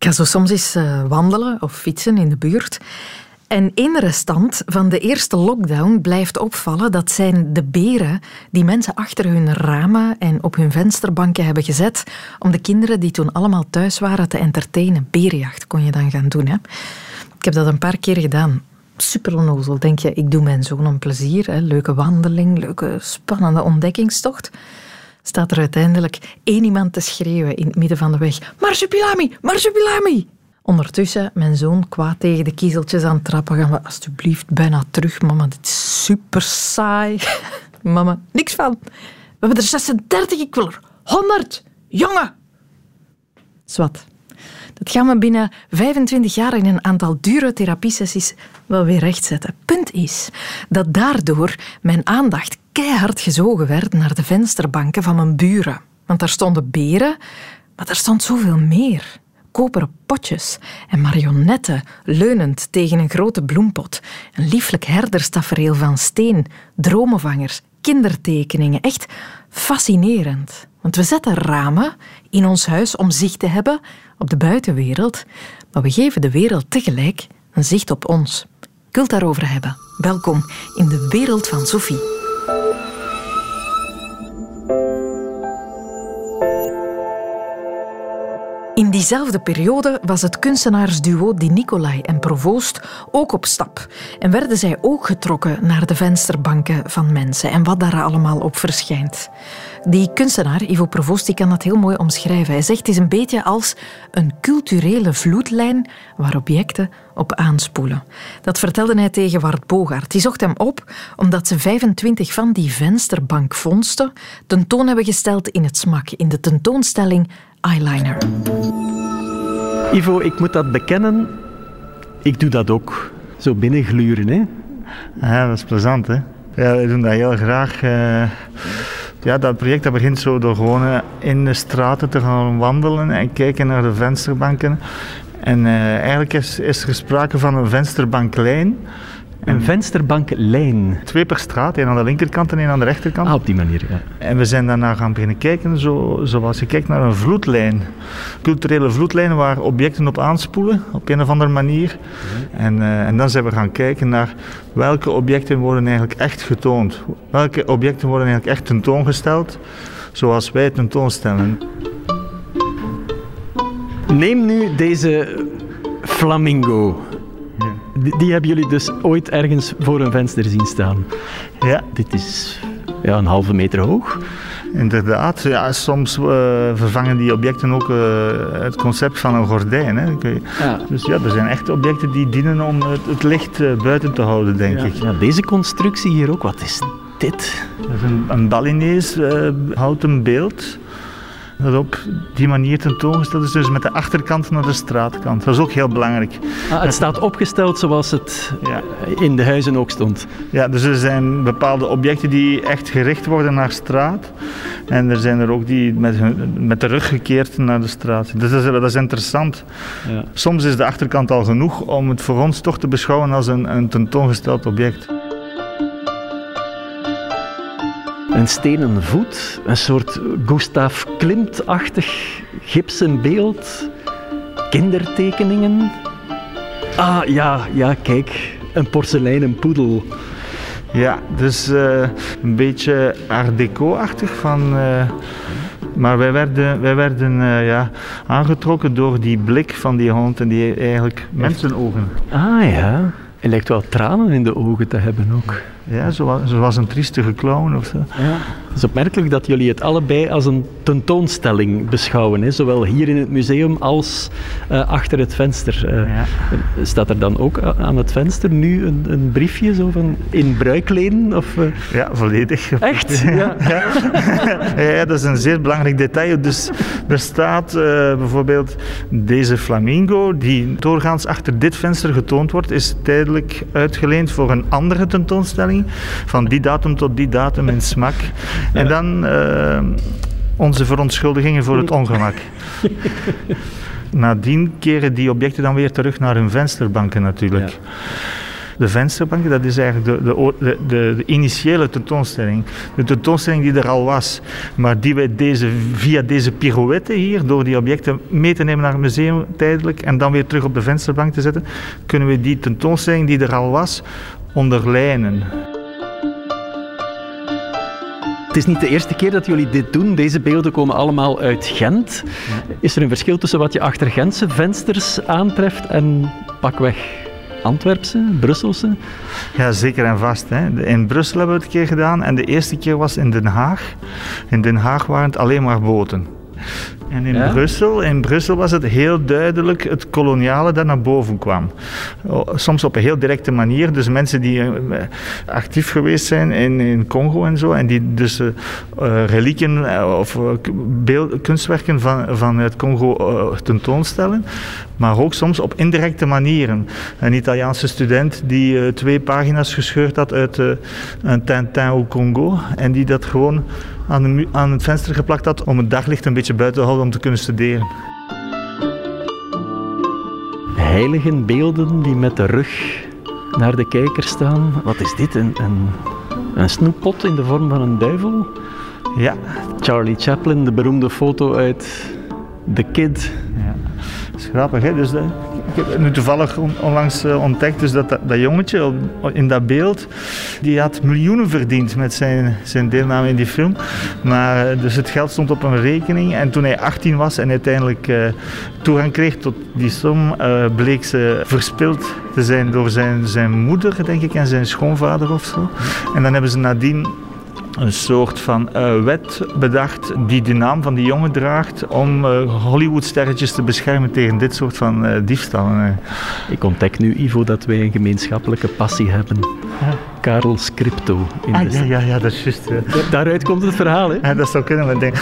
Ik ga zo soms eens uh, wandelen of fietsen in de buurt. En één restant van de eerste lockdown blijft opvallen. Dat zijn de beren die mensen achter hun ramen en op hun vensterbanken hebben gezet om de kinderen die toen allemaal thuis waren te entertainen. Berenjacht kon je dan gaan doen. Hè? Ik heb dat een paar keer gedaan. Super onnozel. Denk je, ik doe mijn zoon een plezier. Hè? Leuke wandeling, leuke spannende ontdekkingstocht staat er uiteindelijk één iemand te schreeuwen in het midden van de weg. Marsupilami, marsupilami! Ondertussen, mijn zoon kwaad tegen de kiezeltjes aan het trappen. Gaan we alsjeblieft bijna terug, mama. Dit is super saai. mama, niks van. We hebben er 36, ik wil er 100. Jongen! Zwat. Dat gaan we binnen 25 jaar in een aantal dure therapiesessies wel weer rechtzetten. Punt is dat daardoor mijn aandacht keihard gezogen werd naar de vensterbanken van mijn buren. Want daar stonden beren, maar daar stond zoveel meer. Koperen potjes en marionetten leunend tegen een grote bloempot. Een lieflijk herderstafereel van steen, dromenvangers, kindertekeningen. Echt fascinerend. Want we zetten ramen in ons huis om zicht te hebben op de buitenwereld, maar we geven de wereld tegelijk een zicht op ons. Ik wil het daarover hebben. Welkom in de wereld van Sophie. In diezelfde periode was het kunstenaarsduo Di Nicolai en Provoost ook op stap en werden zij ook getrokken naar de vensterbanken van mensen en wat daar allemaal op verschijnt. Die kunstenaar, Ivo Provoost, die kan dat heel mooi omschrijven. Hij zegt het is een beetje als een culturele vloedlijn waar objecten op aanspoelen. Dat vertelde hij tegen Wart Bogaert. Die zocht hem op omdat ze 25 van die vensterbankvondsten tentoon hebben gesteld in het smak, in de tentoonstelling eyeliner. Ivo, ik moet dat bekennen. Ik doe dat ook. Zo binnengluren, hè? Ja, dat is plezant, hè? Ja, we doen dat heel graag. Uh, ja, dat project dat begint zo door gewoon in de straten te gaan wandelen en kijken naar de vensterbanken. En uh, eigenlijk is, is er sprake van een vensterbanklijn. Een vensterbanklijn. Twee per straat, één aan de linkerkant en één aan de rechterkant. Ah, op die manier, ja. En we zijn daarna gaan beginnen kijken, zo, zoals je kijkt naar een vloedlijn. Culturele vloedlijn waar objecten op aanspoelen, op een of andere manier. En, uh, en dan zijn we gaan kijken naar welke objecten worden eigenlijk echt getoond. Welke objecten worden eigenlijk echt tentoongesteld, zoals wij tentoonstellen. Neem nu deze flamingo. Die, hebben jullie dus ooit ergens voor een venster zien staan. Ja. Dit is ja, een halve meter hoog. Inderdaad, ja, soms uh, vervangen die objecten ook uh, het concept van een gordijn. Hè. Ja. Dus ja, er zijn echt objecten die dienen om het, het licht uh, buiten te houden, denk ja. ik. Ja, deze constructie hier ook, wat is dit? Dat is een, een Balinese houten beeld dat op die manier tentoongesteld is, dus met de achterkant naar de straatkant. Dat is ook heel belangrijk. Ah, het staat opgesteld zoals het ja. in de huizen ook stond. Ja, dus er zijn bepaalde objecten die echt gericht worden naar straat. En er zijn er ook die met, met de rug gekeerd naar de straat. Dus dat is, dat is interessant. Ja. Soms is de achterkant al genoeg om het voor ons toch te beschouwen als een, een tentoongesteld object. Een stenen voet, een soort Gustav Klimt-achtig gipsen beeld, kindertekeningen. Ah ja, ja, kijk, een porseleinen poedel. Ja, dus uh, een beetje art deco-achtig van... Uh, maar wij werden, wij werden uh, ja, aangetrokken door die blik van die hond en die eigenlijk mensenogen. Ah ja. Hij lijkt wel tranen in de ogen te hebben ook. Ja, zoals, zoals een triestige clown of zo. Ja. Het is opmerkelijk dat jullie het allebei als een tentoonstelling beschouwen. Hè? Zowel hier in het museum als uh, achter het venster. Uh, ja. Staat er dan ook aan het venster nu een, een briefje zo van in bruikleden? Of, uh... Ja, volledig. Echt? Ja. ja. ja. dat is een zeer belangrijk detail. Dus er staat bijvoorbeeld deze flamingo, die doorgaans achter dit venster getoond wordt, is tijdelijk uitgeleend voor een andere tentoonstelling van die datum tot die datum in smak. En dan uh, onze verontschuldigingen voor het ongemak. Nadien keren die objecten dan weer terug naar hun vensterbanken natuurlijk. de vensterbanken, dat is eigenlijk de, de, de, de, initiële tentoonstelling. De tentoonstelling die er al was, maar die wij deze, via deze pirouette hier, door die objecten mee te nemen naar het museum tijdelijk en dan weer terug op de vensterbank te zetten, kunnen we die tentoonstelling die er al was, onderlijnen. Het is niet de eerste keer dat jullie dit doen. Deze beelden komen allemaal uit Gent. Is er een verschil tussen wat je achter Gentse vensters aantreft en pakweg Antwerpse, Brusselse? Ja, zeker en vast. Hè. In Brussel hebben we het een keer gedaan en de eerste keer was in Den Haag. In Den Haag waren het alleen maar boten. En in, Brussel, in Brussel was het heel duidelijk het koloniale dat naar boven kwam. Soms op een heel directe manier. Dus mensen die eh, actief geweest zijn in, in Congo en zo. En die dus uh, relieken of beeld, kunstwerken van, van het Congo tentoonstellen. Maar ook soms op indirecte manieren. Een Italiaanse student die twee pagina's gescheurd had uit een Tintin au Congo. En die dat gewoon aan, aan het venster geplakt had om het daglicht een beetje buiten te houden om te kunnen studeren. Heiligen beelden die met de rug naar de kijker staan. Wat is dit? Een, een, een snoeppot in de vorm van een duivel? Ja. Charlie Chaplin, de beroemde foto uit The Kid. Ja. Grappig, hè? Dus de, ik heb nu toevallig onlangs eh, ontdekt dus dat, dat, jongetje in dat beeld, die had miljoenen verdiend met zijn, zijn deelname in die film. Maar eh, dus het geld stond op een rekening en toen hij 18 was en uiteindelijk uh, toegang kreeg tot die som, bleek ze verspild te zijn door zijn, zijn moeder, denk ik, en zijn schoonvader of zo. En dan hebben ze nadien een soort van uh, wet bedacht die de naam van die jongen draagt om uh, Hollywoodsterretjes te beschermen tegen dit soort van uh, diefstallen. Ik ontdek nu, Ivo, dat wij een gemeenschappelijke passie hebben. Ja. Karel Scripto. In ah, ja, ja, ja, dat is juist. Daaruit komt het verhaal, hè? Ja, dat zou kunnen, maar denk...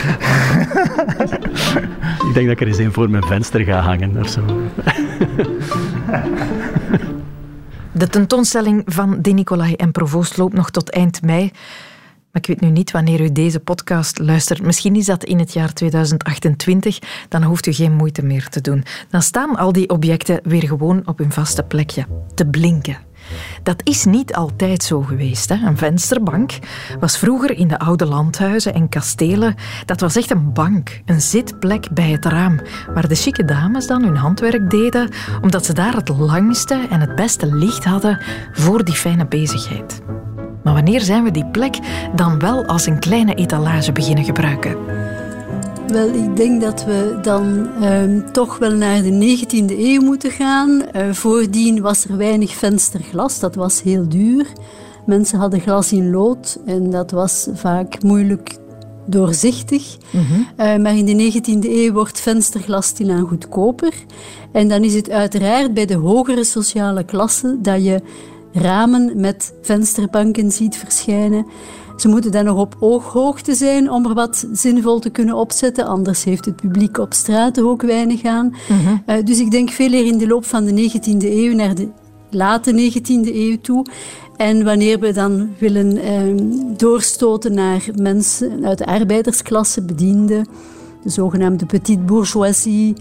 ik denk dat ik er eens een voor mijn venster ga hangen of zo. De tentoonstelling van De Nicolai en Provoost loopt nog tot eind mei. Maar ik weet nu niet wanneer u deze podcast luistert. Misschien is dat in het jaar 2028. Dan hoeft u geen moeite meer te doen. Dan staan al die objecten weer gewoon op hun vaste plekje. Te blinken. Dat is niet altijd zo geweest. Hè. Een vensterbank was vroeger in de oude landhuizen en kastelen. Dat was echt een bank, een zitplek bij het raam, waar de chique dames dan hun handwerk deden, omdat ze daar het langste en het beste licht hadden voor die fijne bezigheid. Maar wanneer zijn we die plek dan wel als een kleine etalage beginnen gebruiken? Wel, ik denk dat we dan ehm, toch wel naar de 19e eeuw moeten gaan. Uh, voordien was er weinig vensterglas, dat was heel duur. Mensen hadden glas in lood en dat was vaak moeilijk doorzichtig. Mm maar in de 19e eeuw wordt vensterglas stilaan goedkoper. En dan is het uiteraard bij de hogere sociale klasse dat je ramen met vensterbanken ziet verschijnen. Ze moeten dan nog op ooghoogte zijn om er wat zinvol te kunnen opzetten, anders heeft het publiek op straat ook weinig aan. Mhm. Eh, dus ik denk veel eer in de loop van de 19e eeuw naar de late 19e eeuw toe. En wanneer we dan willen ehm, doorstoten naar mensen uit de arbeidersklasse, bedienden, de zogenaamde petite bourgeoisie,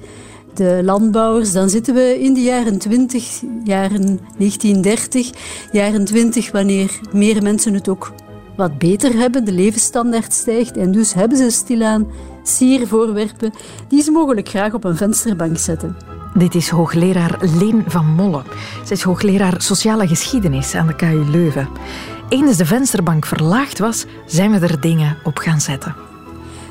de landbouwers, dan zitten we in de jaren 20, jaren 1930, jaren 20, wanneer meer mensen het ook wat beter hebben, de levensstandaard stijgt en dus hebben ze stilaan siervoorwerpen die ze mogelijk graag op een vensterbank zetten. Dit is hoogleraar Leen van Molle. Zij is hoogleraar sociale geschiedenis aan de KU Leuven. Eens de vensterbank verlaagd was, zijn we er dingen op gaan zetten.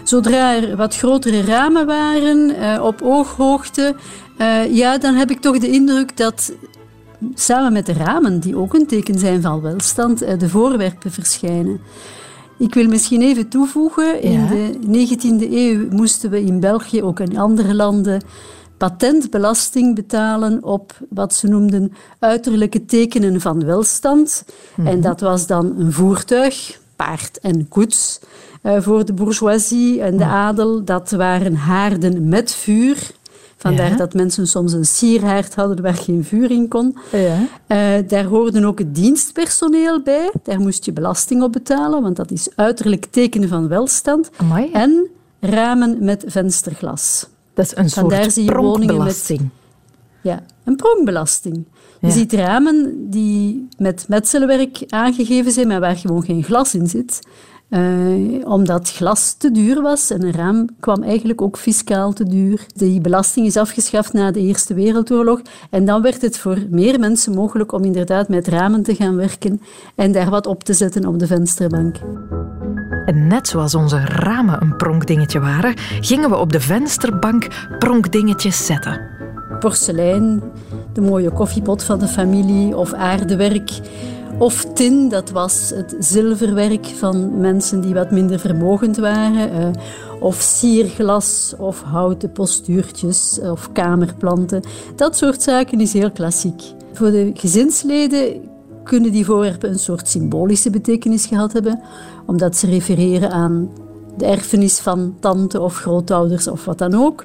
Zodra er wat grotere ramen waren, uh, op ooghoogte, uh, ja, dan heb ik toch de indruk dat samen met de ramen, die ook een teken zijn van welstand, uh, de voorwerpen verschijnen. Ik wil misschien even toevoegen, in de 19e eeuw moesten we in België, ook in andere landen, patentbelasting betalen op wat ze noemden uiterlijke tekenen van welstand. En mhm. dat was dan een voertuig, paard en koets. Eh, voor de bourgeoisie en de adel. Dat waren haarden met vuur. Vandaar dat mensen soms een sierhaard hadden waar geen vuur in kon. Ja. Uh, daar hoorden ook het dienstpersoneel bij. Daar moest je belasting op betalen, want dat is uiterlijk teken van welstand. En ramen met vensterglas. Dat is een soort pronkbelasting. Ja, een pronkbelasting. Je ziet ramen die met metselwerk aangegeven zijn, maar waar gewoon geen glas in zit. Uh, omdat glas te duur was en een raam kwam eigenlijk ook fiscaal te duur. Die belasting is afgeschaft na de Eerste Wereldoorlog en dan werd het voor meer mensen mogelijk om inderdaad met ramen te gaan werken en daar wat op te zetten op de vensterbank. En net zoals onze ramen een pronkdingetje waren, gingen we op de vensterbank pronkdingetjes zetten. Porselein, de mooie koffiepot van de familie of aardewerk of tin, dat was het zilverwerk van mensen die wat minder vermogend waren. Uh, of sierglas, of houten postuurtjes, of kamerplanten. Dat soort zaken is heel klassiek. Voor de gezinsleden kunnen die voorwerpen een soort symbolische betekenis gehad hebben, omdat ze refereren aan de erfenis van tante of grootouders of wat dan ook.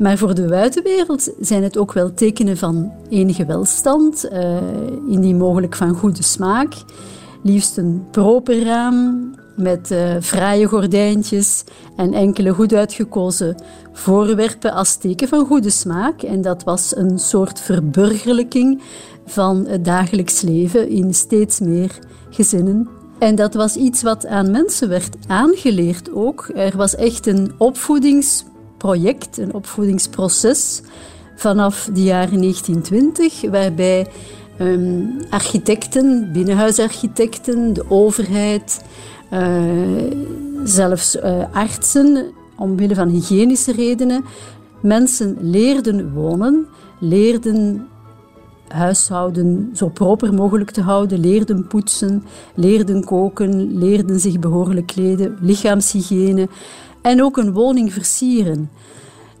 Maar voor de buitenwereld zijn het ook wel tekenen van enige welstand, uh, indien mogelijk van goede smaak. Liefst een proper raam met uh, fraaie gordijntjes en enkele goed uitgekozen voorwerpen als teken van goede smaak. En dat was een soort verburgerlijking van het dagelijks leven in steeds meer gezinnen. En dat was iets wat aan mensen werd aangeleerd ook. Er was echt een opvoedings project, een opvoedingsproces vanaf de jaren 1920, waarbij um, architecten, binnenhuisarchitecten, de overheid, uh, zelfs uh, artsen, omwille van hygiënische redenen, mensen leerden wonen, leerden huishouden zo proper mogelijk te houden, leerden poetsen, leerden koken, leerden zich behoorlijk kleden, lichaamshygiëne en ook een woning versieren.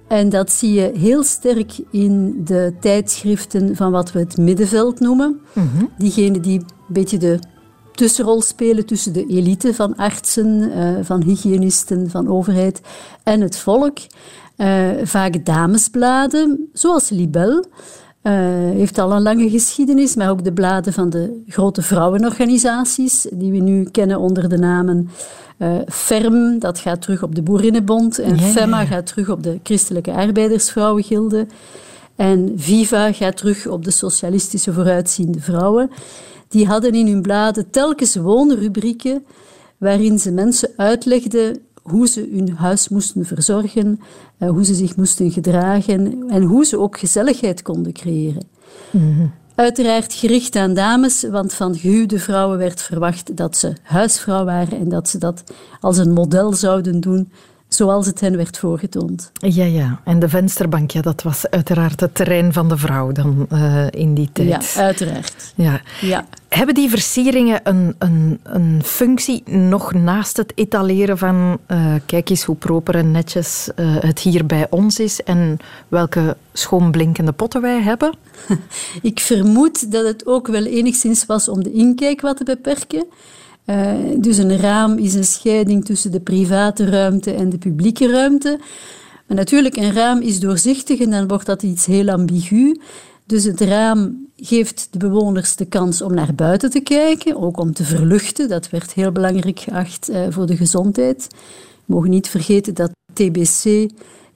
En dat zie je heel sterk in de tijdschriften van wat we het middenveld noemen. Mm Diegenen die een beetje de tussenrol spelen tussen de elite van artsen, uh, van hygiënisten, van overheid en het volk. Uh, vaak damesbladen, zoals Libel. Uh, heeft al een lange geschiedenis, maar ook de bladen van de grote vrouwenorganisaties, die we nu kennen onder de namen uh, FERM, dat gaat terug op de Boerinnenbond. En FEMA gaat terug op de Christelijke Arbeidersvrouwengilde. En VIVA gaat terug op de Socialistische Vooruitziende Vrouwen. Die hadden in hun bladen telkens woonrubrieken waarin ze mensen uitlegden hoe ze hun huis moesten verzorgen, uh, hoe ze zich moesten gedragen en hoe ze ook gezelligheid konden creëren. Mm Uiteraard gericht aan dames, want van gehuwde vrouwen werd verwacht dat ze huisvrouw waren en dat ze dat als een model zouden doen zoals het hen werd voorgetoond. Ja, ja. En de vensterbank, ja, dat was uiteraard het terrein van de vrouw dan uh, in die tijd. Ja, uiteraard. Ja. ja. Hebben die versieringen een, een, een functie nog naast het etaleren van uh, kijk eens hoe proper en netjes uh, het hier bij ons is en welke schoonblinkende potten wij hebben? Ik vermoed dat het ook wel enigszins was om de inkijk wat te beperken. Uh, dus een raam is een scheiding tussen de private ruimte en de publieke ruimte. Maar natuurlijk, een raam is doorzichtig en dan wordt dat iets heel ambigu. Dus het raam geeft de bewoners de kans om naar buiten te kijken, ook om te verluchten. Dat werd heel belangrijk geacht uh, voor de gezondheid. We mogen niet vergeten dat TBC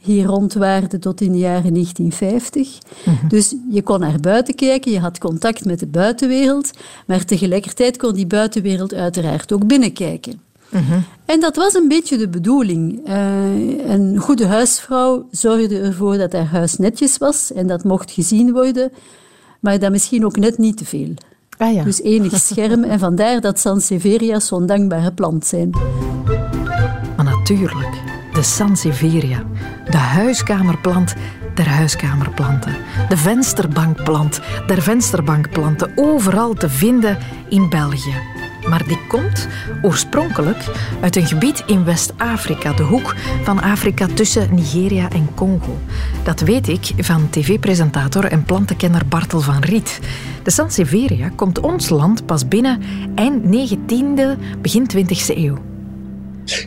hier rondwaarde tot in de jaren 1950. Mhm. Dus je kon naar buiten kijken, je had contact met de buitenwereld, maar tegelijkertijd kon die buitenwereld uiteraard ook binnenkijken. Mhm. En dat was een beetje de bedoeling. Uh, een goede huisvrouw zorgde ervoor dat haar huis netjes was en dat mocht gezien worden, maar dat misschien ook net niet te veel. Ah, ja. Dus enig scherm en vandaar dat Sansevieria zo'n dankbare plant zijn. Maar natuurlijk, Sansevieria de huiskamerplant der huiskamerplanten. De vensterbankplant der vensterbankplanten. Overal te vinden in België. Maar die komt oorspronkelijk uit een gebied in West-Afrika, de hoek van Afrika tussen Nigeria en Congo. Dat weet ik van tv-presentator en plantenkenner Bartel van Riet. De Sansevieria komt ons land pas binnen eind 19e, begin 20e eeuw.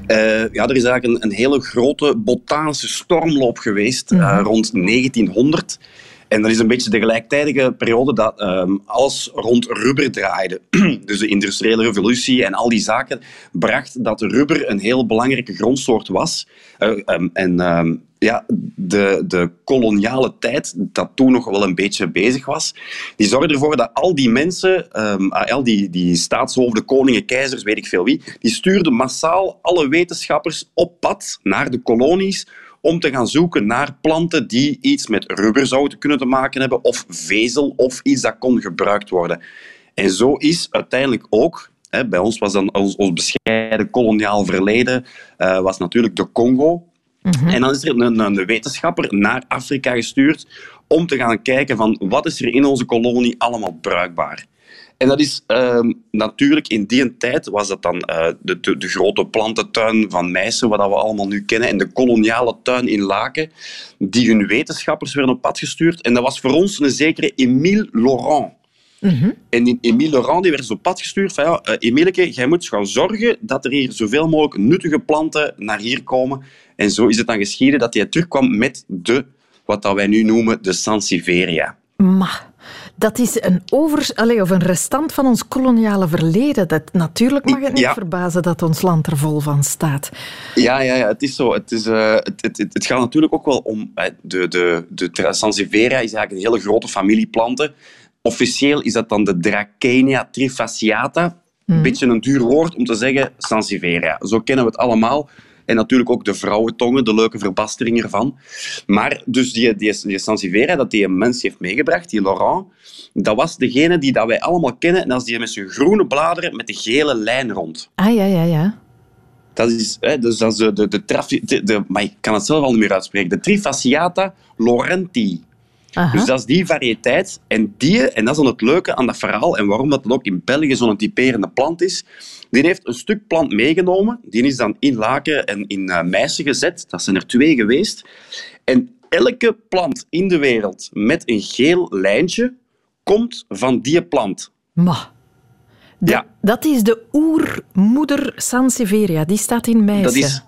Uh, ja, er is eigenlijk een, een hele grote botanische stormloop geweest mm -hmm. uh, rond 1900. En dat is een beetje de gelijktijdige periode dat um, alles rond rubber draaide. dus de industriële revolutie en al die zaken bracht dat rubber een heel belangrijke grondsoort was. Uh, um, en um, ja, de, de koloniale tijd, dat toen nog wel een beetje bezig was, die zorgde ervoor dat al die mensen, um, al die, die staatshoofden, koningen, keizers, weet ik veel wie, die stuurden massaal alle wetenschappers op pad naar de kolonies om te gaan zoeken naar planten die iets met rubber zouden kunnen te maken hebben, of vezel, of iets dat kon gebruikt worden. En zo is uiteindelijk ook, hè, bij ons was dan ons, ons bescheiden koloniaal verleden, uh, was natuurlijk de Congo, Mm-hmm. En dan is er een, een, wetenschapper naar Afrika gestuurd om te gaan kijken van wat is er in onze kolonie allemaal bruikbaar. En dat is uh, natuurlijk in die tijd was dat dan uh, de, de, de, grote plantentuin van Meissen, wat we allemaal nu kennen, en de koloniale tuin in Laken, die hun wetenschappers werden op pad gestuurd. En dat was voor ons een zekere Émile Laurent. Mm-hmm. En Emile Laurent die werd zo pad gestuurd van ja, uh, Emileke, jij moet gaan zorgen dat er hier zoveel mogelijk nuttige planten naar hier komen. En zo is het dan geschieden dat hij terugkwam met de, wat dat wij nu noemen, de Sansevieria. Maar dat is een, over, allez, of een restant van ons koloniale verleden. Dat, natuurlijk mag het niet ja. verbazen dat ons land er vol van staat. Ja, ja, ja het is zo. Het, is, uh, het, het, het, gaat natuurlijk ook wel om... De, de, de, de Sansevieria is eigenlijk een hele grote familie planten. Officieel is dat dan de Dracenia trifasciata. Een mhm. beetje een duur woord om te zeggen Sansevieria. Zo kennen we het allemaal. En natuurlijk ook de vrouwentongen, de leuke verbastering ervan. Maar dus die, die, die Sansevieria dat die een mens heeft meegebracht, die Laurent, dat was degene die dat wij allemaal kennen. En dat is die met zijn groene bladeren met de gele lijn rond. Ah, ja, ja, ja. Dat is, hè, dus dat is de, de, de, de, de, maar ik kan het zelf al niet meer uitspreken. De Trifasciata laurenti. Aha. Dus dat is die variëteit. En die, en dat is dan het leuke aan dat verhaal, en waarom dat ook in België zo'n typerende plant is, die heeft een stuk plant meegenomen. Die is dan in Laken en in uh, Meissen gezet. Dat zijn er twee geweest. En elke plant in de wereld met een geel lijntje komt van die plant. Ma. ja. Dat is de oermoeder Sansevieria. Die staat in Meissen. Dat is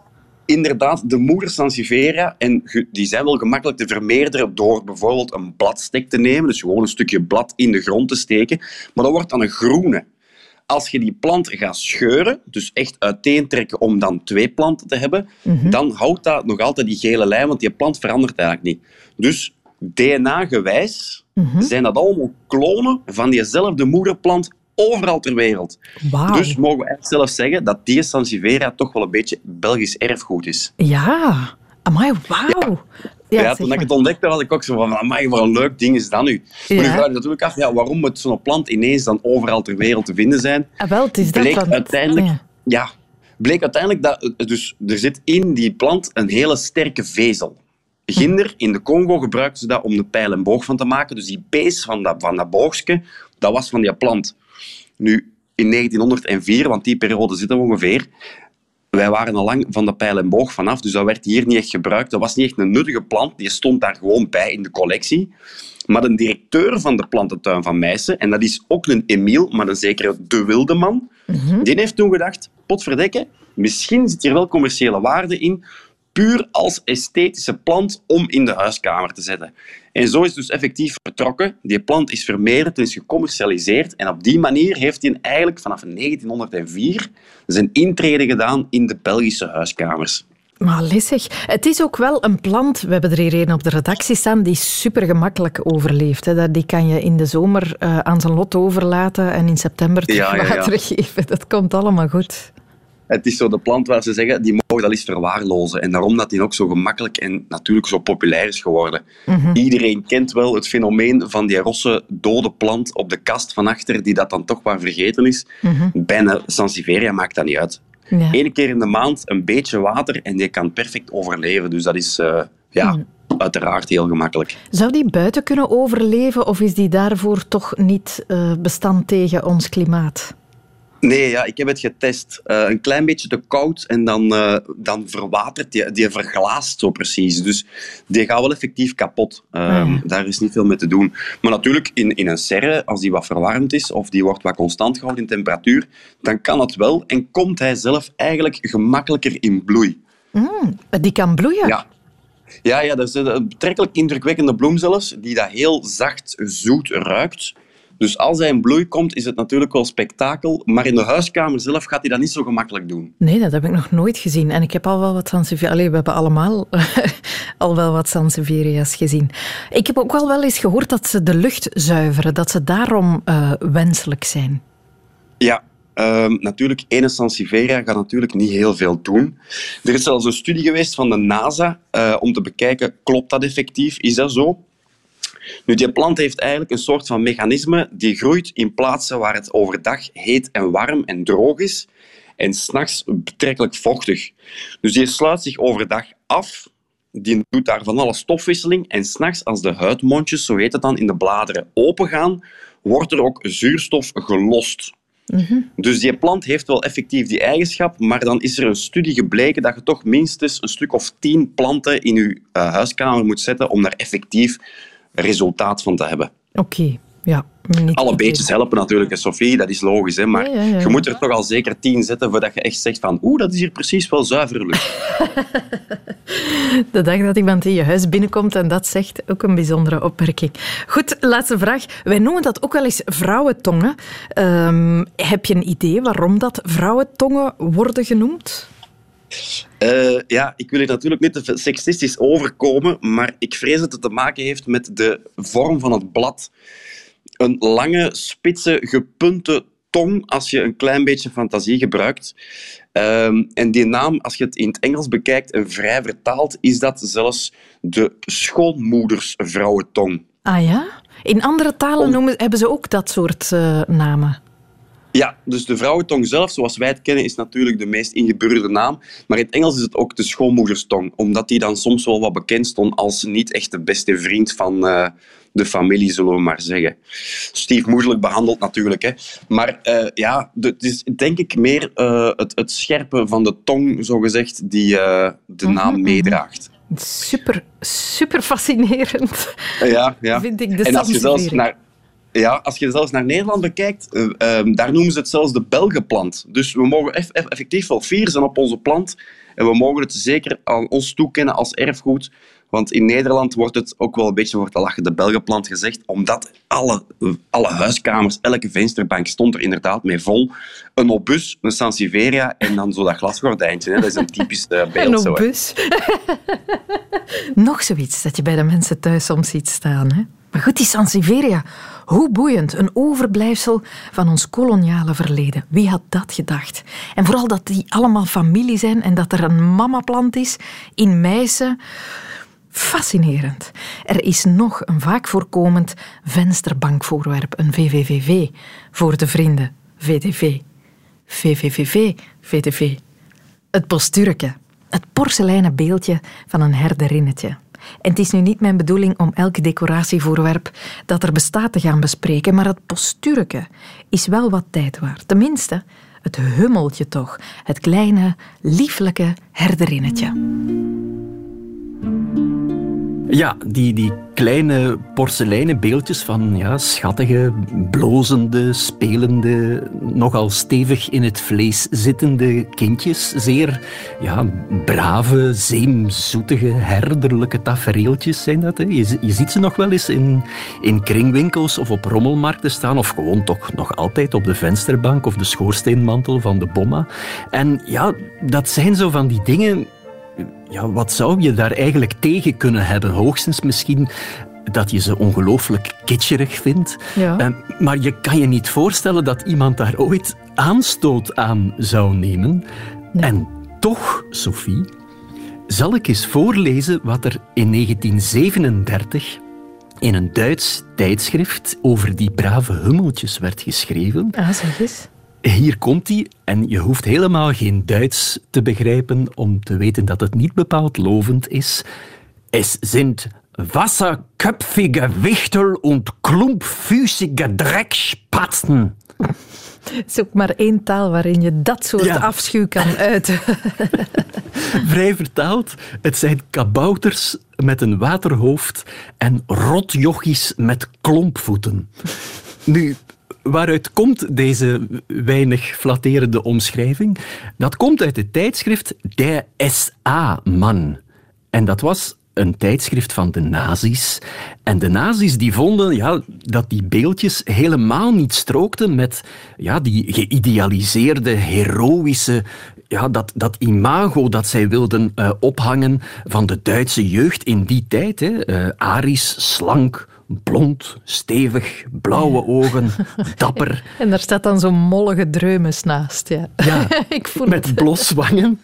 inderdaad de moeder Sansevieria. En die zijn wel gemakkelijk te vermeerderen door bijvoorbeeld een bladstek te nemen. Dus gewoon een stukje blad in de grond te steken. Maar dat wordt dan een groene. Als je die plant gaat scheuren, dus echt uiteentrekken om dan twee planten te hebben, mm-hmm. dan houdt dat nog altijd die gele lijn, want die plant verandert eigenlijk niet. Dus DNA-gewijs mm-hmm. zijn dat allemaal klonen van diezelfde moederplant overal ter wereld. Wow. Dus mogen we echt zelf zeggen dat die Sansevieria toch wel een beetje Belgisch erfgoed is. Ja, amai, wauw. Ja, ja, toen ik het ontdekte, had ik ook zo van, amai, wat een leuk ding is dat nu. Ja. Maar nu vraag je natuurlijk af, ja, waarom moet zo'n plant ineens dan overal ter wereld te vinden zijn? Ah, wel, het is bleek dat uiteindelijk, ja. ja. bleek uiteindelijk dat, dus er zit in die plant een hele sterke vezel. Ginder, in de Congo gebruikten ze dat om de pijl en boog van te maken. Dus die pees van dat, van dat boogje, dat was van die plant. Nu, in 1904, want die periode zitten we ongeveer, wij waren al lang van de pijl en boog vanaf, dus dat werd hier niet echt gebruikt. Dat was niet echt een nuttige plant, die stond daar gewoon bij in de collectie. Maar de directeur van de plantentuin van Meissen, en dat is ook een Emiel, maar een zekere De Wildeman, mm die heeft toen gedacht, potverdekken, misschien zit hier wel commerciële waarde in, puur als esthetische plant om in de huiskamer te zetten. En zo is dus effectief vertrokken. Die plant is vermeerderd en is gecommercialiseerd. En op die manier heeft hij eigenlijk vanaf 1904 zijn intrede gedaan in de Belgische huiskamers. Maar lissig. Het is ook wel een plant, we hebben er hier een op de redactie staan, die super gemakkelijk overleeft. Hè. Die kan je in de zomer uh, aan zijn lot overlaten en in september terug ja, ja, water geven. Dat komt allemaal goed het is zo de plant waar ze zeggen, die mogen dat eens verwaarlozen. En daarom dat die ook zo gemakkelijk en natuurlijk zo populair is geworden. Mhm. Iedereen kent wel het fenomeen van die rosse dode plant op de kast van achter, die dat dan toch waar vergeten is. Mm Bijna Sansevieria maakt dat niet uit. Ja. Eén keer in de maand een beetje water en die kan perfect overleven. Dus dat is... Uh, ja, mhm. uiteraard heel gemakkelijk. Zou die buiten kunnen overleven of is die daarvoor toch niet uh, bestand tegen ons klimaat? Nee, ja, ik heb het getest. Uh, een klein beetje te koud en dan, uh, dan verwatert die, die verglaast zo precies. Dus die gaat wel effectief kapot. Uh, Daar is niet veel mee te doen. Maar natuurlijk, in, in een serre, als die wat verwarmd is of die wordt wat constant gehouden in temperatuur, dan kan het wel en komt hij zelf eigenlijk gemakkelijker in bloei. Mm, die kan bloeien? Ja. Ja, ja, dat is een betrekkelijk indrukwekkende bloem zelfs, die dat heel zacht zoet ruikt. Dus als hij in bloei komt, is het natuurlijk wel spektakel. Maar in de huiskamer zelf gaat hij dat niet zo gemakkelijk doen. Nee, dat heb ik nog nooit gezien. En ik heb al wel wat Sansevieria... we hebben allemaal al wel wat Sansevieria's gezien. Ik heb ook wel wel eens gehoord dat ze de lucht zuiveren. Dat ze daarom uh, wenselijk zijn. Ja, Um, natuurlijk, ene Sansevieria gaat natuurlijk niet heel veel doen. Er is zelfs een studie geweest van de NASA uh, om te bekijken, klopt dat effectief? Is dat zo? Nu, die plant heeft eigenlijk een soort van mechanisme die groeit in plaatsen waar het overdag heet en warm en droog is en s'nachts betrekkelijk vochtig. Dus die sluit zich overdag af, die doet daar van alle stofwisseling en s'nachts als de huidmondjes, zo heet het dan, in de bladeren opengaan, wordt er ook zuurstof gelost. Mhm. Dus die plant heeft wel effectief die eigenschap, maar dan is er een studie gebleken dat je toch minstens een stuk of tien planten in je uh, huiskamer moet zetten om daar effectief resultaat van te hebben. Oké, ja. Alle beetjes helpen natuurlijk, Sophie, dat is logisch. Hè? Maar je moet er toch al zeker tien zetten voordat je echt zegt van oeh, dat is hier precies wel zuivere lucht. De dag dat iemand in je huis binnenkomt en dat zegt, ook een bijzondere opmerking. Goed, laatste vraag. Wij noemen dat ook wel eens vrouwentongen. Um, heb je een idee waarom dat vrouwentongen worden genoemd? Uh, ja, ik wil hier natuurlijk niet te seksistisch overkomen, maar ik vrees dat het te maken heeft met de vorm van het blad. Een lange, spitse, gepunte tong, als je een klein beetje fantasie gebruikt. Uh, en die naam, als je het in het Engels bekijkt en vrij vertaalt, is dat zelfs de schoonmoedersvrouwentong. Ah ja? In andere talen noemen, hebben ze ook dat soort uh, namen? Ja, dus de vrouwentong zelf, zoals wij het kennen, is natuurlijk de meest ingeburgerde naam. Maar in het Engels is het ook de schoonmoederstong, omdat die dan soms wel wat bekend stond als niet echt de beste vriend van uh, de familie, zullen we maar zeggen. Stiefmoederlijk behandeld natuurlijk. Hè. Maar uh, ja, het is denk ik meer uh, het, het scherpe van de tong, zogezegd, die de naam mhm, meedraagt. Super, super fascinerend. Ja, ja. Vind ik de en als je zelfs naar ja, als je zelfs naar Nederland bekijkt, uh, daar noemen ze het zelfs de Belgenplant. Dus we mogen eff effectief wel fier zijn op onze plant. En we mogen het zeker aan ons toekennen als erfgoed. Want in Nederland wordt het ook wel een beetje voor te lachen de Belgenplant gezegd, omdat alle, alle huiskamers, elke vensterbank stond er inderdaad mee vol. Een obus, een Sansevieria en dan zo dat glasgordijntje. Hè. Dat is een typisch uh, beeld. Een obus. Nog zoiets dat je bij de mensen thuis soms ziet staan. Hè? Maar goed, die Sansevieria, hoe boeiend, een overblijfsel van ons koloniale verleden. Wie had dat gedacht? En vooral dat die allemaal familie zijn en dat er een mamaplant is in Meissen. Fascinerend. Er is nog een vaak voorkomend vensterbankvoorwerp, een VVVV, voor de vrienden. VDV. VVVV, VDV. Het posturke, het porseleinen beeldje van een herderinnetje. En het is nu niet mijn bedoeling om elk decoratievoorwerp dat er bestaat te gaan bespreken, maar het posturke is wel wat tijd waard. Tenminste, het hummeltje toch. Het kleine, lieflijke herderinnetje. Ja, die, die kleine porseleinen beeldjes van ja, schattige, blozende, spelende, nogal stevig in het vlees zittende kindjes. Zeer ja, brave, zeemzoetige, herderlijke tafereeltjes zijn dat. Hè. Je, je ziet ze nog wel eens in, in kringwinkels of op rommelmarkten staan, of gewoon toch nog altijd op de vensterbank of de schoorsteenmantel van de bomma. En ja, dat zijn zo van die dingen ja, wat zou je daar eigenlijk tegen kunnen hebben? Hoogstens misschien dat je ze ongelooflijk kitscherig vindt. Ja. Uh, maar je kan je niet voorstellen dat iemand daar ooit aanstoot aan zou nemen. En toch, Sophie, zal ik eens voorlezen wat er in 1937 in een Duits tijdschrift over die brave hummeltjes werd geschreven. Ah, zeg eens. Hier komt hij, en je hoeft helemaal geen Duits te begrijpen om te weten dat het niet bepaald lovend is. Es sind wasserköpfige Wichtel und klumpfüßige Dreckspatzen. Het is ook maar één taal waarin je dat soort afschuw kan uiten. Vrij vertaald, het zijn kabouters met een waterhoofd en rotjochies met klompvoeten. Nu, waaruit komt deze weinig flatterende omschrijving? Dat komt uit het tijdschrift Der SA-man. En dat was een tijdschrift van de nazi's. En de nazi's die vonden ja, dat die beeldjes helemaal niet strookten met ja, die geïdealiseerde, heroïsche ja, dat, dat imago dat zij wilden uh, ophangen van de Duitse jeugd in die tijd. Hè. Uh, Aries, slank, blond, stevig, blauwe ogen, dapper. En daar staat dan zo'n mollige dreumes naast. Ja, ja Ik voel met het. bloswangen.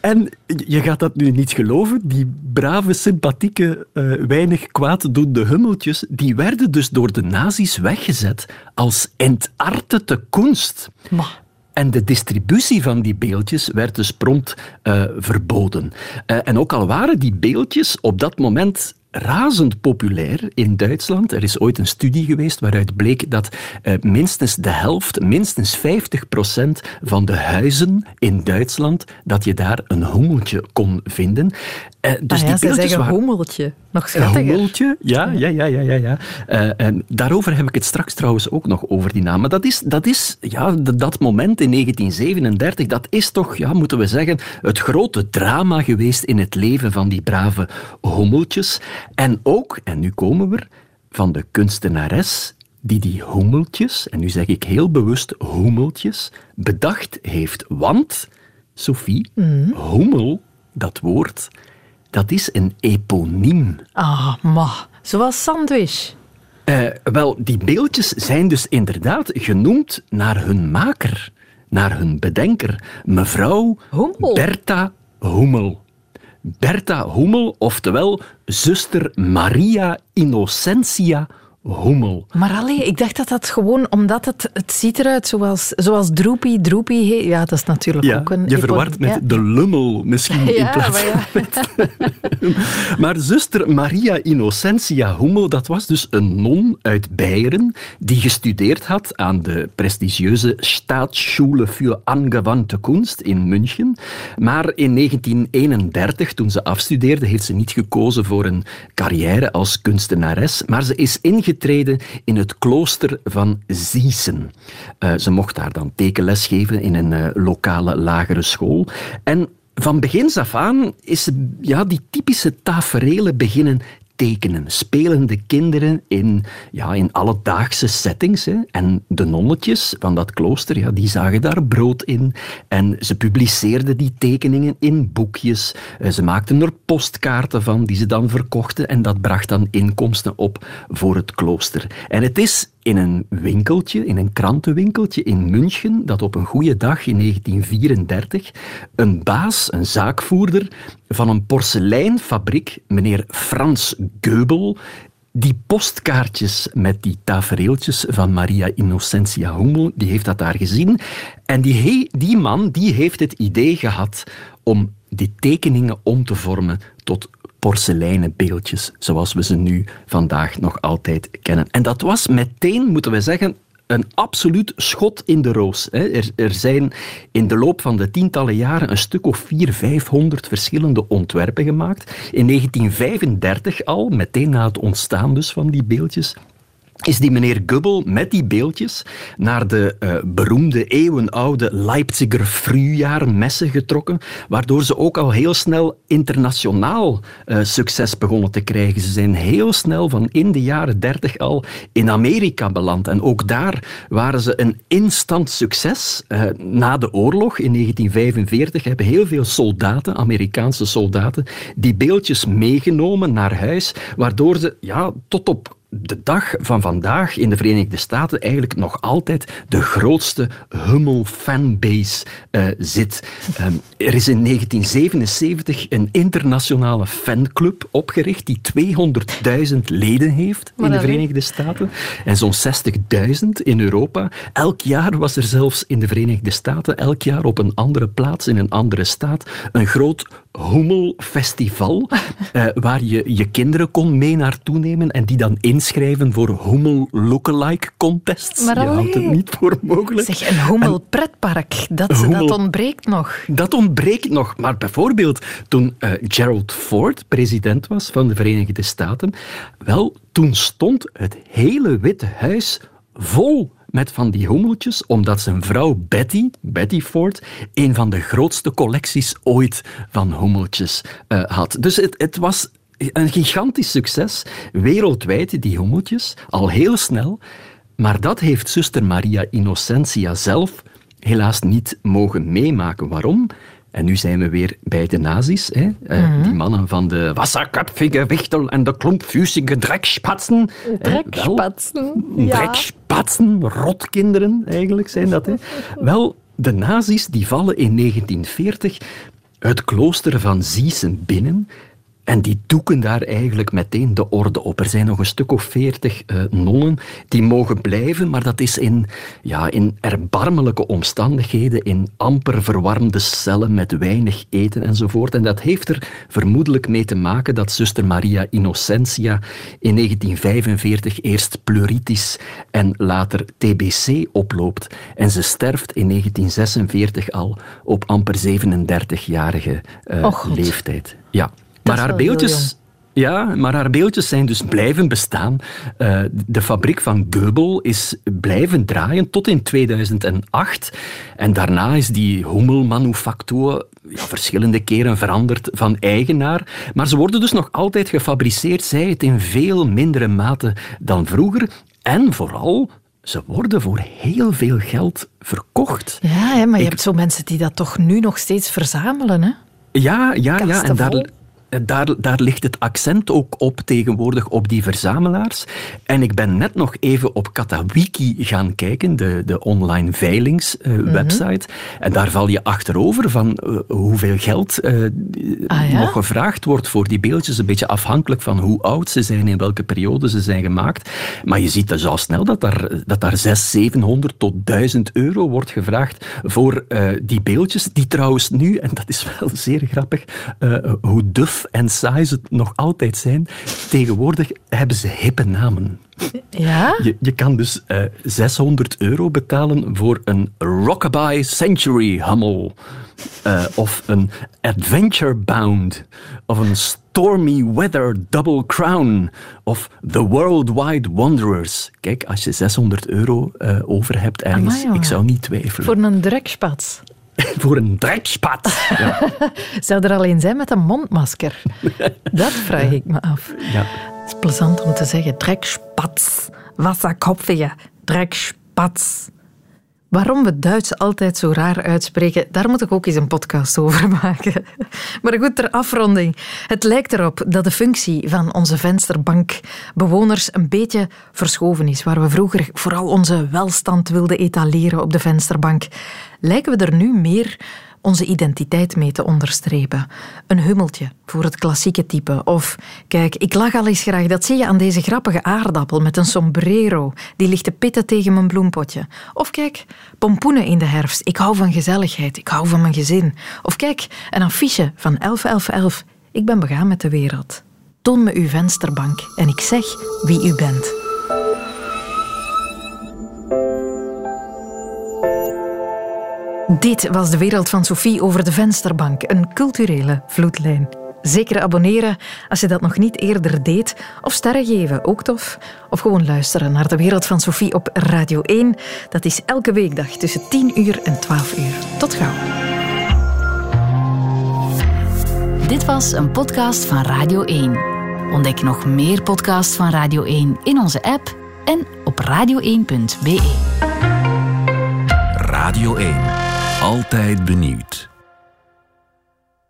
En je gaat dat nu niet geloven, die brave, sympathieke, uh, weinig kwaaddoende hummeltjes, die werden dus door de nazi's weggezet als entartete kunst. En de distributie van die beeldjes werd dus prompt uh, verboden. Uh, en ook al waren die beeldjes op dat moment razend populair in Duitsland. Er is ooit een studie geweest waaruit bleek dat uh, minstens de helft, minstens 50 procent van de huizen in Duitsland, dat je daar een hommeltje kon vinden. Uh, dus ah ja, die zeggen waren... hommeltje. Nog schattiger. Hommeltje, ja, ja, ja, ja, ja. ja. Uh, en daarover heb ik het straks trouwens ook nog over die naam. Maar dat is, dat is ja, dat moment in 1937, dat is toch, ja, moeten we zeggen, het grote drama geweest in het leven van die brave hommeltjes. En ook, en nu komen we, van de kunstenares die die hommeltjes, en nu zeg ik heel bewust hommeltjes, bedacht heeft. Want, Sophie, mm. hommel, dat woord, dat is een eponiem. Ah, ma, zoals sandwich. Uh, wel, die beeldjes zijn dus inderdaad genoemd naar hun maker, naar hun bedenker, mevrouw Hummel. Bertha Hummel. Bertha Hummel, oftewel zuster Maria Innocentia Hummel. Maar alleen, ik dacht dat dat gewoon omdat het, het ziet eruit zoals, zoals Droepie. Droepie, ja, dat is natuurlijk ook een... Je verward met de lummel misschien in plaats van maar zuster Maria Innocentia Hummel, dat was dus een non uit Beieren die gestudeerd had aan de prestigieuze Staatsschule für angewandte Kunst in München. Maar in 1931, toen ze afstudeerde, heeft ze niet gekozen voor een carrière als kunstenares, maar ze is ingetreden in het klooster van Ziesen. Uh, ze mocht daar dan tekenles geven in een uh, lokale lagere school. En van begins af aan is ja, die typische taferelen beginnen tekenen. Spelende kinderen in, ja, in alledaagse settings. Hè. En de nonnetjes van dat klooster, ja, die zagen daar brood in. En ze publiceerden die tekeningen in boekjes. Eh, ze maakten er postkaarten van, die ze dan verkochten. En dat bracht dan inkomsten op voor het klooster. En het is in een winkeltje, in een krantenwinkeltje in München, dat op een goede dag in 1934 een baas, een zaakvoerder van een porseleinfabriek, meneer Frans Geubel, die postkaartjes met die tafereeltjes van Maria Innocentia Hummel, die heeft dat daar gezien. En die, die man die heeft het idee gehad om die tekeningen om te vormen tot porseleinen beeldjes, zoals we ze nu vandaag nog altijd kennen. En dat was meteen, moeten we zeggen, een absoluut schot in de roos. Er, er, zijn in de loop van de tientallen jaren een stuk of vier, vijfhonderd verschillende ontwerpen gemaakt. In 1935 al, meteen na het ontstaan dus van die beeldjes, is die meneer Gubbel met die beeldjes naar de uh, beroemde eeuwenoude Leipziger Frühjahrmesse getrokken, waardoor ze ook al heel snel internationaal uh, succes begonnen te krijgen. Ze zijn heel snel van in de jaren dertig al in Amerika beland. En ook daar waren ze een instant succes. Uh, na de oorlog in 1945 hebben heel veel soldaten, Amerikaanse soldaten, die beeldjes meegenomen naar huis, waardoor ze ja, tot op de dag van vandaag in de Verenigde Staten eigenlijk nog altijd de grootste Hummel-fanbase uh, zit. Um, er is in 1977 een internationale fanclub opgericht die 200.000 leden heeft in de Verenigde Staten en zo'n 60.000 in Europa. Elk jaar was er zelfs in de Verenigde Staten, elk jaar op een andere plaats in een andere staat, een groot Hummelfestival, uh, waar je je kinderen kon mee naartoe nemen en die dan inschrijven voor Hummel Lookalike Contests. Maar je houdt het niet voor mogelijk. Zeg, een Hummel pretpark, dat, dat ontbreekt nog. Dat ontbreekt nog. Maar bijvoorbeeld toen uh, Gerald Ford president was van de Verenigde Staten, wel, toen stond het hele Witte Huis vol met van die hommeltjes, omdat zijn vrouw Betty, Betty Ford, een van de grootste collecties ooit van hommeltjes uh, had. Dus het, het was een gigantisch succes, wereldwijd, die hummeltjes, al heel snel. Maar dat heeft zuster Maria Innocentia zelf helaas niet mogen meemaken. Waarom? En nu zijn we weer bij de nazi's. Hè? Mm Die mannen van de wasserköpfige wichtel en de klompfusige drekspatsen. Drekspatsen, ja. Drekspatsen, rotkinderen eigenlijk zijn dat. Hè? Wel, de nazi's die vallen in 1940 het klooster van Ziessen binnen en die doeken daar eigenlijk meteen de orde op. Er zijn nog een stuk of veertig uh, nonnen die mogen blijven, maar dat is in, ja, in erbarmelijke omstandigheden, in amper verwarmde cellen met weinig eten enzovoort. En dat heeft er vermoedelijk mee te maken dat zuster Maria Innocentia in 1945 eerst pleuritis en later TBC oploopt. En ze sterft in 1946 al op amper 37-jarige uh, leeftijd. Ja. Maar haar beeldjes... Ja, maar haar beeldjes zijn dus blijven bestaan. Uh, de fabriek van Goebel is blijven draaien tot in 2008. En daarna is die hummelmanufactuur ja, verschillende keren veranderd van eigenaar. Maar ze worden dus nog altijd gefabriceerd, zij het in veel mindere mate dan vroeger. En vooral, ze worden voor heel veel geld verkocht. Ja, hè, maar je hebt zo mensen die dat toch nu nog steeds verzamelen, hè? Ja, ja, ja. En daar, daar, daar ligt het accent ook op tegenwoordig op die verzamelaars. En ik ben net nog even op Katawiki gaan kijken, de, de online veilingswebsite. Uh, En daar val je achterover van uh, hoeveel geld uh, ah, ja? nog gevraagd wordt voor die beeldjes. Een beetje afhankelijk van hoe oud ze zijn, in welke periode ze zijn gemaakt. Maar je ziet dus al snel dat daar, dat daar 600, 700 tot 1000 euro wordt gevraagd voor die beeldjes. Die trouwens nu, en dat is wel zeer grappig, hoe duf en saai ze nog altijd zijn, tegenwoordig hebben ze hippe namen. Ja? Je, je kan dus uh, eh, 600 euro betalen voor een Rockabye Century Hummel. Uh, of een Adventure Bound. Of een Stormy Weather Double Crown. Of The Worldwide Wanderers. Kijk, als je 600 euro uh, over hebt ergens, ik zou niet twijfelen. Voor een drekspats. voor een drekspat. Ja. Zou er alleen zijn met een mondmasker? Dat vraag ik me af. Ja. Het is plezant om te zeggen. Drekspats. Wasserkopfige. Drekspats. Waarom we Duits altijd zo raar uitspreken, daar moet ik ook eens een podcast over maken. Maar goed, ter afronding. Het lijkt erop dat de functie van onze vensterbankbewoners een beetje verschoven is. Waar we vroeger vooral onze welstand wilden etaleren op de vensterbank, lijken we er nu meer onze identiteit mee te onderstrepen. Een hummeltje voor het klassieke type. Of, kijk, ik lach al eens graag, dat zie je aan deze grappige aardappel met een sombrero. Die ligt te pitten tegen mijn bloempotje. Of kijk, pompoenen in de herfst. Ik hou van gezelligheid, ik hou van mijn gezin. Of kijk, een affiche van 111111. Ik ben begaan met de wereld. Toon me uw vensterbank en ik zeg wie u bent. Dit was de wereld van Sophie over de vensterbank, een culturele vloedlijn. Zeker abonneren als je dat nog niet eerder deed. Of sterren geven, ook tof. Of gewoon luisteren naar de wereld van Sophie op Radio 1. Dat is elke weekdag tussen 10 uur en 12 uur. Tot gauw. Dit was een podcast van Radio 1. Ontdek nog meer podcasts van Radio 1 in onze app en op radio1.be. Radio 1 altijd benieuwd.